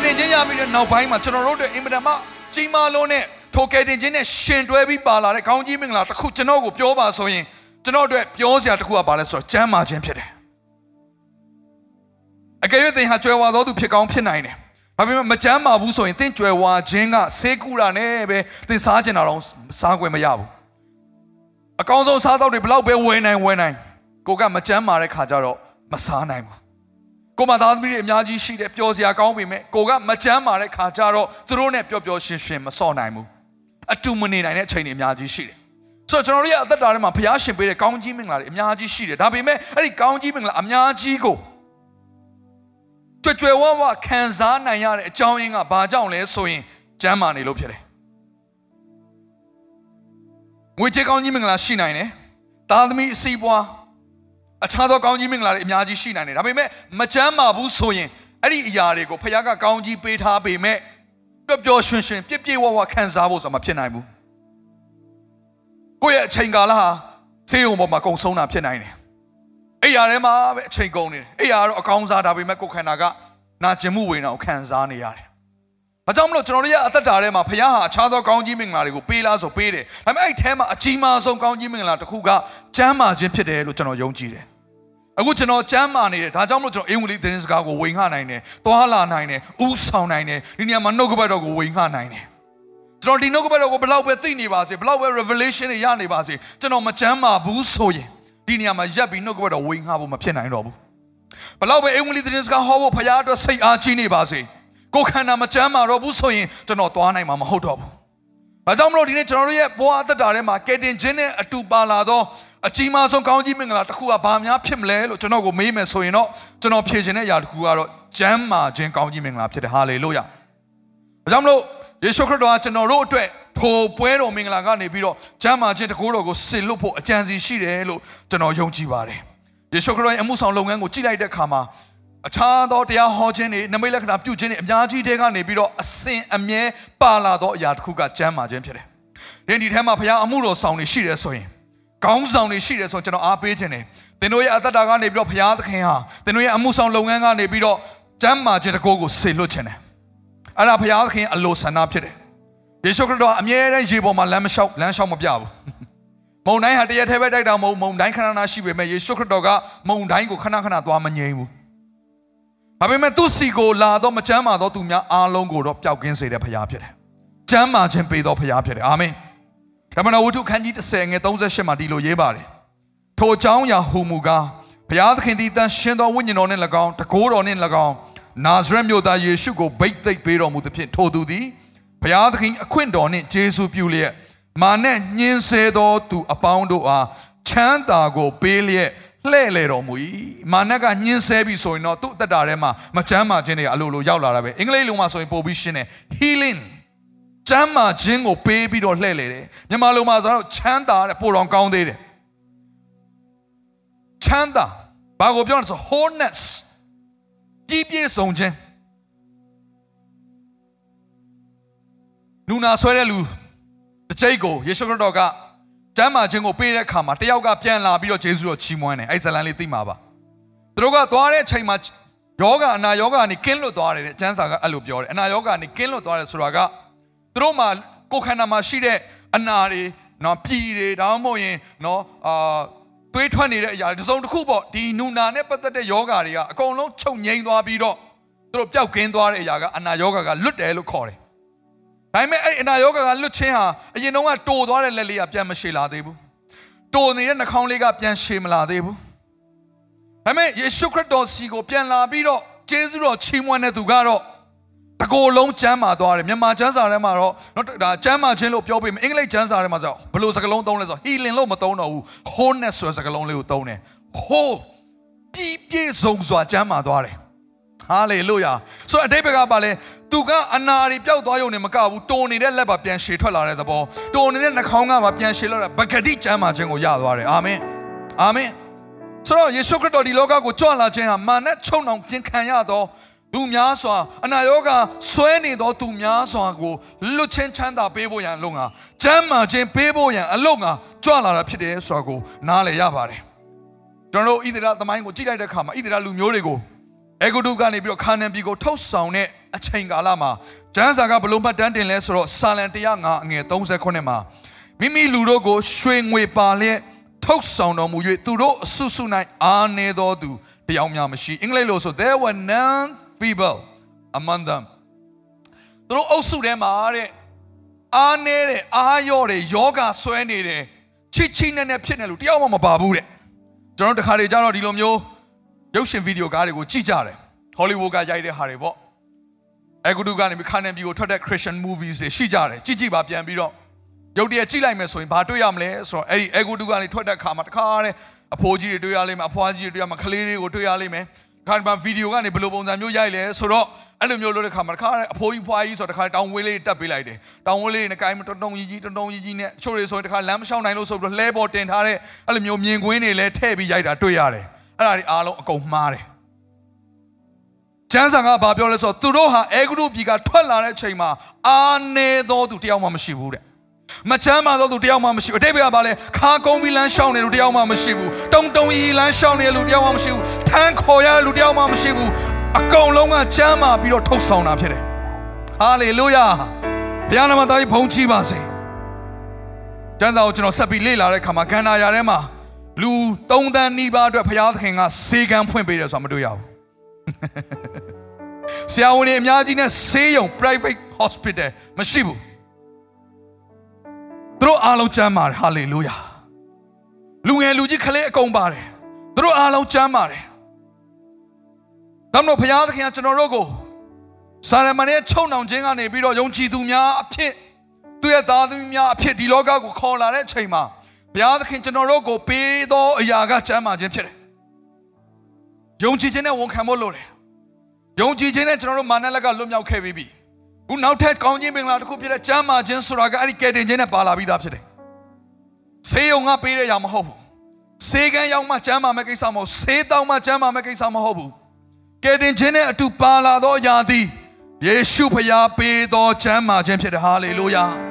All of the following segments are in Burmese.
ယ်တင်ခြင်းရပြီးတဲ့နောက်ပိုင်းမှာကျွန်တော်တို့တွေအင်မတန်မှကြီးမားလုံးနဲ့ထိုကယ်တင်ခြင်းနဲ့ရှင်တွဲပြီးပါလာတဲ့ကောင်းကြီးမင်္ဂလာတစ်ခုကျွန်တော်ကိုပြောပါဆိုရင်ကျွန်တော်တို့ပြောစရာတစ်ခုကဘာလဲဆိုတော့ကျမ်းမာခြင်းဖြစ်တယ်အကယ်၍သင်ဟာကြွယ်ဝသောသူဖြစ်ကောင်းဖြစ်နိုင်တယ်ဒါပေမဲ့မကျမ်းမာဘူးဆိုရင်သင်ကြွယ်ဝခြင်းကဆေးကူတာနဲ့ပဲသင်စားကျင်တာတော့စားခွင့်မရဘူးအကောင်းဆုံးစားတော့တွေဘလောက်ပဲဝယ်နိုင်ဝယ်နိုင်ကိုကမကျမ်းမာတဲ့ခါကျတော့မစားနိုင်ဘူး ကိုမသားသမီးတွေအများကြီးရှိတယ်ပျော်စရာကောင်းပေမဲ့ကိုကမကြမ်းမာတဲ့ခါကျတော့သူတို့နဲ့ပျော်ပျော်ရွှင်ရွှင်မစော့နိုင်ဘူးအတူမနေနိုင်တဲ့အချိန်တွေအများကြီးရှိတယ်ဆိုတော့ကျွန်တော်တို့ရဲ့အသက်တာထဲမှာဘုရားရှင်ပေးတဲ့ကောင်းကြီးမင်္ဂလာတွေအများကြီးရှိတယ်ဒါပေမဲ့အဲ့ဒီကောင်းကြီးမင်္ဂလာအများကြီးကိုကြွယ်ကြွယ်ဝဝခံစားနိုင်ရတဲ့အကြောင်းရင်းကဘာကြောင့်လဲဆိုရင်ကျမ်းမာနေလို့ဖြစ်တယ်ငွေကြေးကောင်းကြီးမင်္ဂလာရှိနိုင်တယ်သားသမီးအစီးပွား အခြားသောကောင်းကြီးမင်္ဂလာတွေအများကြီးရှိနိုင်တယ်ဒါပေမဲ့မချမ်းမာဘူးဆိုရင်အဲ့ဒီအရာတွေကိုဖခင်ကကောင်းကြီးပေးထားပေမဲ့ပျော်ပျော်ရွှင်ရွှင်ပြည့်ပြည့်ဝဝခံစားဖို့ဆိုတာမဖြစ်နိုင်ဘူးကိုယ့်ရဲ့အချိန်ကာလဟာဆေးရုံပေါ်မှာကုံဆုံးတာဖြစ်နိုင်တယ်အဲ့ရထဲမှာပဲအချိန်ကုန်နေတယ်အဲ့ရတော့အကောင်းစားဒါပေမဲ့ကိုယ်ခန္ဓာကနာကျင်မှုဝင်အောင်ခံစားနေရတယ်။ ဒါကြောင့်မလို့ကျွန်တော်တို့ရဲ့အသက်တာထဲမှာဖခင်ဟာအခြားသောကောင်းကြီးမင်္ဂလာတွေကိုပေးလားဆိုပေးတယ်။ဒါပေမဲ့အဲ့ထဲမှာအကြီးမားဆုံးကောင်းကြီးမင်္ဂလာတစ်ခုကကျမ်းမာခြင်းဖြစ်တယ်လို့ကျွန်တော်ယုံကြည်တယ်။အခုကျွန်တော်ကျမ်းမာနေတယ်ဒါကြောင့်မလို့ကျွန်တော်အင်္ဂလိပ်သတင်းစကားကိုဝေငှနိုင်တယ်။သွားလာနိုင်တယ်။ဥဆောင်နိုင်တယ်။ဒီနေရာမှာနှုတ်ကပတ်တော်ကိုဝေငှနိုင်တယ်။ကျွန်တော်ဒီနှုတ်ကပတ်တော်ကိုဘလောက်ပဲသိနေပါစေဘလောက်ပဲ revelation တွေရနေပါစေကျွန်တော်မကျမ်းမာဘူးဆိုရင်ဒီနေရာမှာရပ်ပြီးနှုတ်ကပတ်တော်ဝေငှဖို့မဖြစ်နိုင်တော့ဘူး။ဘလောက်ပဲအင်္ဂလိပ်သတင်းစကားဟောဖို့ဖရားအတွက်စိတ်အားကြီးနေပါစေ ကိုယ်ခန္ဓာမကျမ်းမာတော့ဘူးဆိုရင်ကျွန်တော်သွားနိုင်မှာမဟုတ်တော့ဘူး။ဒါကြောင့်မလို့ဒီနေ့ကျွန်တော်တို့ရဲ့ဘဝအသက်တာထဲမှာကယ်တင်ခြင်းနဲ့အတူပါလာသောအကြီးမားဆုံးကောင်းကြီးမင်္ဂလာတစ်ခုကဘာများဖြစ်မလဲလို့ကျွန်တော်ကိုမေးမယ်ဆိုရင်တော့ကျွန်တော်ဖြေခြင်းတဲ့အရာတစ်ခုကတော့ကျမ်းမာခြင်းကောင်းကြီးမင်္ဂလာဖြစ်တယ်ဟာလေလုယာ။ဒါကြောင့်မလို့ယေရှုခရစ်တော်ကကျွန်တော်တို့အတွက်ထိုပွဲတော်မင်္ဂလာကနေပြီးတော့ကျမ်းမာခြင်းတကူတော်ကိုဆင်လွတ်ဖို့အကြံစီရှိတယ်လို့ကျွန်တော်ယုံကြည်ပါတယ်။ယေရှုခရစ်တော်ရဲ့အမှုဆောင်လုပ်ငန်းကိုကြည့်လိုက်တဲ့အခါမှာ အခြားသောတရားဟောခြင်းတွေနမိတ်လက္ခဏာပြုခြင်းတွေအများကြီးတဲကနေပြီးတော့အစဉ်အမြဲပါလာသောအရာတစ်ခုကကျမ်းမာခြင်းဖြစ်တယ်။ဒီဒီထဲမှာဘုရားအမှုတော်ဆောင်တွေရှိတယ်ဆိုရင်ကောင်းဆောင်တွေရှိတယ်ဆိုရင်ကျွန်တော်အားပေးခြင်းတယ်။သင်တို့ရဲ့အသက်တာကနေပြီးတော့ဘုရားသခင်ဟာသင်တို့ရဲ့အမှုဆောင်လုပ်ငန်းကနေပြီးတော့ကျမ်းမာခြင်းတကူကိုဆေလွတ်ခြင်းတယ်။အဲ့ဒါဘုရားသခင်အလိုဆန္ဒဖြစ်တယ်။ယေရှုခရစ်တော်အမြဲတမ်းရေပေါ်မှာလမ်းမလျှောက်လမ်းလျှောက်မပြဘူး။မုန်တိုင်းဟာတရက်ထဲပဲတိုက်တာမဟုတ်မုန်တိုင်းခဏခဏရှိပေမဲ့ယေရှုခရစ်တော်ကမုန်တိုင်းကိုခဏခဏသွားမငြိမ်ဘူး။ ဒါပေမဲ့သူ့စီကိုလာတော့မချမ်းမာတော့သူများအားလုံးကိုတော့ပျောက်ကင်းစေတဲ့ဖရားဖြစ်တယ်။ချမ်းမာခြင်းပေးသောဖရားဖြစ်တယ်။အာမင်။ဓမ္မတော်ဝတ္ထုခန်းကြီး30ငယ်38မှာဒီလိုရေးပါတယ်။ထိုအကြောင်းအရာဟူမူကားဘုရားသခင်သည်တန်ရှင်သောဝိညာဉ်တော်နှင့်၎င်းတကိုးတော်နှင့်၎င်းနာဇရက်မြို့သားယေရှုကိုဗိတ်သိက်ပေးတော်မူသဖြင့်ထိုသူသည်ဘုရားသခင်အခွင့်တော်နှင့်ဂျေစုပြုလျက်မာနဲ့ညှင်းဆဲသောသူအပေါင်းတို့အားချမ်းသာကိုပေးလျက် လှဲ့လေတော်မူ၏မာနကညှင်းဆဲပြီဆိုရင်တော့သူ့အသက်တာထဲမှာမချမ်းမာခြင်းတွေအလိုလိုရောက်လာတာပဲအင်္ဂလိပ်လိုမှာဆိုရင်ပို့ပြီးရှင်းတယ် healing ချမ်းမာခြင်းကိုပေးပြီးတော့လှဲ့လေတယ်မြန်မာလိုမှာဆိုတော့ချမ်းသာတဲ့ပိုတော်ကောင်းသေးတယ်ချမ်းသာဘာကိုပြောလဲဆို wholeness ပြည့်ပြည့်စုံခြင်းလူနာဆွဲတဲ့လူတစ်ချိတ်ကိုယေရှုခရစ်တော်က ကျမ်းမာခြင်းကိုပေးတဲ့အခါမှာတယောက်ကပြန်လာပြီးတော့ယေရှုတော်ချီးမွမ်းတယ်အဲ့ဇလန်လေးသိမှာပါသူတို့ကသွားတဲ့အချိန်မှာယောဂအနာယောဂကနေကင်းလွတ်သွားတယ်တဲ့ကျမ်းစာကအဲ့လိုပြောတယ်အနာယောဂကနေကင်းလွတ်သွားတယ်ဆိုတာကသူတို့မှာကိုယ်ခန္ဓာမှာရှိတဲ့အနာတွေနော်ပြည်တွေဒါမှမဟုတ်ရင်နော်အာတွေးထွက်နေတဲ့အရာတစ်စုံတစ်ခုပေါ့ဒီနူနာနဲ့ပတ်သက်တဲ့ယောဂတွေကအကုန်လုံးချုပ်ငိမ့်သွားပြီးတော့သူတို့ပျောက်ကင်းသွားတဲ့အရာကအနာယောဂကလွတ်တယ်လို့ခေါ်တယ် ဒါပေမဲ့အဲ့အနာယောဂကလွတ်ခြင်းဟာအရင်တုန်းကတိုသွားတဲ့လက်လေးကပြန်မရှည်လာသေးဘူးတိုနေတဲ့နှာခေါင်းလေးကပြန်ရှည်မလာသေးဘူးဒါပေမဲ့ယေရှုခရစ်တော်စီကိုပြန်လာပြီးတော့ကျေးဇူးတော်ချီးမွမ်းတဲ့သူကတော့တကိုယ်လုံးကျမ်းမာသွားတယ်မြန်မာကျမ်းစာထဲမှာတော့နော်ဒါကျမ်းမာခြင်းလို့ပြောပြီးအင်္ဂလိပ်ကျမ်းစာထဲမှာဆိုဘယ်လိုစကားလုံးသုံးလဲဆို healing လို့မသုံးတော့ဘူး wholeness ဆိုတဲ့စကားလုံးလေးကိုသုံးတယ် whole ပြည့်ပြည့်စုံစွာကျမ်းမာသွားတယ် ဟာလေလုယာဆိုတော့အတိတ်ဘက်ကပါလဲသူကအနာရီပျောက်သွားရုံနဲ့မကဘူးတုံနေတဲ့လက်ပါပြန်ရှည်ထွက်လာတဲ့သဘောတုံနေတဲ့နှာခေါင်းကပါပြန်ရှည်လာတဲ့ဗကတိကျမ်းမာခြင်းကိုရသွားတယ်အာမင်အာမင်ဆိုတော့ယေရှုခရစ်တော်ဒီလောကကိုကြွလာခြင်းဟာမာနချုံနှောင်ခြင်းခံရသောသူများစွာအနာရောဂါဆွဲနေသောသူများစွာကိုလွတ်ချင်းချမ်းသာပေးဖို့ရန်အလို့ငါကျမ်းမာခြင်းပေးဖို့ရန်အလို့ငါကြွလာတာဖြစ်တယ်ဆိုတာကိုနားလည်ရပါတယ်ကျွန်တော်တို့ဣသရေလသမိုင်းကိုကြည့်လိုက်တဲ့အခါမှာဣသရေလလူမျိုးတွေကို အေဂုတုကနေပြီးတော့ခါနန်ပြည်ကိုထုတ်ဆောင်တဲ့အချိန်ကာလမှာကျမ်းစာကဘလို့မှတ်တမ်းတင်လဲဆိုတော့စာလံ105အငယ်39မှာမိမိလူတို့ကိုရွှေငွေပါလျက်ထုတ်ဆောင်တော်မူ၍သူတို့အဆုဆု၌အာနေတော်သူတယောက်များမရှိအင်္ဂလိပ်လိုဆို there were none feeble among them သူတို့အုပ်စုထဲမှာတဲ့အားနေတဲ့အားရော့တဲ့ယောဂဆွဲနေတယ်ချစ်ချိနဲ့နဲ့ဖြစ်နေလို့တယောက်မှမပါဘူးတဲ့ကျွန်တော်တခါလေကြာတော့ဒီလိုမျိုး ရုပ်ရှင်ဗီဒီယိုကားတွေကိုကြည့်ကြတယ်ဟောလိဝုဒ်ကရိုက်တဲ့ဟာတွေပေါ့အဂုတုကနေခါနန်ပြည်ကိုထွက်တဲ့ Christian movies တွေရှိကြတယ်ကြည့်ကြည့်ပါပြန်ပြီးတော့ရုပ်တရက်ကြည့်လိုက်မယ်ဆိုရင်ဘာတွေ့ရမလဲဆိုတော့အဲ့ဒီအဂုတုကနေထွက်တဲ့ခါမှာတခါတဲ့အဖိုးကြီးတွေတွေ့ရလိမ့်မယ်အဖွားကြီးတွေတွေ့ရမှာကလေးတွေကိုတွေ့ရလိမ့်မယ်ခါမှာဗီဒီယိုကနေဘယ်လိုပုံစံမျိုးရိုက်လဲဆိုတော့အဲ့လိုမျိုးလုပ်တဲ့ခါမှာတခါအဖိုးကြီးဖွားကြီးဆိုတော့တခါတောင်ဝေးလေးတက်ပေးလိုက်တယ်တောင်ဝေးလေးနဲ့ကိုင်းမတုံတုံကြီးကြီးတုံတုံကြီးကြီးနဲ့ချို့တွေဆိုရင်တခါလမ်းမလျှောက်နိုင်လို့ဆိုပြီးလှဲပေါ်တင်ထားတဲ့အဲ့လိုမျိုးမြင်ကွင်းတွေလည်းထည့်ပြီးရိုက်တာတွေ့ရတယ် အဲ့ဒါတွေအားလုံးအကုန်မှားတယ်ကျမ်းစာကဘာပြောလဲဆိုတော့သူတို့ဟာအဲဂရုပြည်ကထွက်လာတဲ့ချိန်မှာအာနေသောသူတယောက်မှမရှိဘူးတဲ့မချမ်းသာသောသူတယောက်မှမရှိဘူးအတိတ်ဘက်ကဘာလဲခါကုန်းပြီးလမ်းရှောင်းနေလူတယောက်မှမရှိဘူးတုံတုံကြီးလမ်းရှောင်းနေလူတယောက်မှမရှိဘူးထန်းခေါ်ရလူတယောက်မှမရှိဘူးအကုန်လုံးကချမ်းသာပြီးတော့ထုတ်ဆောင်တာဖြစ်တယ်ဟာလေလုယာဘုရားနာမသားကြီးဘုန်းကြီးပါစေကျမ်းစာကိုကျွန်တော်ဆက်ပြီးလေ့လာတဲ့အခါမှာခန္ဓာရာထဲမှာ လူ၃တန်းနီးပါးအတွက်ဘုရားသခင်ကစေကံဖွင့်ပေးတယ်ဆိုတာမတွေ့ရဘူးဆရာဝန်တွေအများကြီးနဲ့ဆေးရုံ private hospital မရှိဘူးသူတို့အားလုံးကျမ်းပါတယ်ဟာလေလုယာလူငယ်လူကြီးကလေးအကုန်ပါတယ်သူတို့အားလုံးကျမ်းပါတယ်ဒါမှမဟုတ်ဘုရားသခင်ကကျွန်တော်တို့ကိုစာရမဏေချုံနှောင်ခြင်းကနေပြီးတော့ယုံကြည်သူများအဖြစ်သူရဲ့သားသမီးများအဖြစ်ဒီလောကကိုခေါ်လာတဲ့အချိန်မှာ ဘုရားသခင်ကျွန်တော်တို့ကိုပေးသောအရာကကျမ်းမာခြင်းဖြစ်တယ်ယုံကြည်ခြင်းနဲ့ဝန်ခံဖို့လိုတယ်ယုံကြည်ခြင်းနဲ့ကျွန်တော်တို့မာနလက်ကလွတ်မြောက်ခဲ့ပြီးပြီခုနောက်ထပ်ကောင်းခြင်းမင်္ဂလာတစ်ခုဖြစ်တဲ့ကျမ်းမာခြင်းဆိုတာကအဲ့ဒီကယ်တင်ခြင်းနဲ့ပါလာပြီးသားဖြစ်တယ်ဆေးရုံကပေးတဲ့ຢာမဟုတ်ဘူးဆေးကန်းရောက်မှကျမ်းမာမဲ့ကိစ္စမဟုတ်ဆေးတောင်းမှကျမ်းမာမဲ့ကိစ္စမဟုတ်ဘူးကယ်တင်ခြင်းနဲ့အတူပါလာသောຢာသည်ယေရှုဖျားပေးသောကျမ်းမာခြင်းဖြစ်တယ်ဟာလေလုယာ။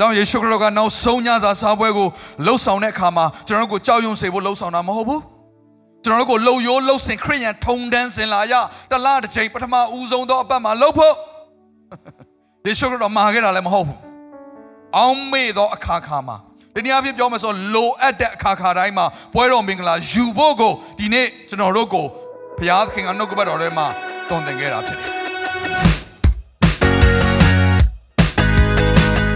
တော့ယေရှုခရစ်တော်ကနောက်ဆုံးညစာစားပွဲကိုလှုပ်ဆောင်တဲ့အခါမှာကျွန်တော်တို့ကိုကြောက်ရွံ့စေဖို့လှုပ်ဆောင်တာမဟုတ်ဘူး။ကျွန်တော်တို့ကိုလှုပ်ရိုးလှုပ်စင်ခရစ်ယာန်ထုံတန်းစင်လာရတလားတစ်ချိန်ပထမဦးဆုံးသောအပတ်မှာလှုပ်ဖို့ယေရှုခရစ်တော်မှာခဲ့တာလည်းမဟုတ်ဘူး။အောင်းမေ့သောအခါခါမှာဒီနေ့အဖြစ်ပြောမယ်ဆိုလိုအပ်တဲ့အခါခါတိုင်းမှာပွဲတော်မင်္ဂလာယူဖို့ကိုဒီနေ့ကျွန်တော်တို့ကိုဘုရားသခင်ကနှုတ်ကပတ်တော်ထဲမှာတွင်တင်ခဲ့တာဖြစ်တယ်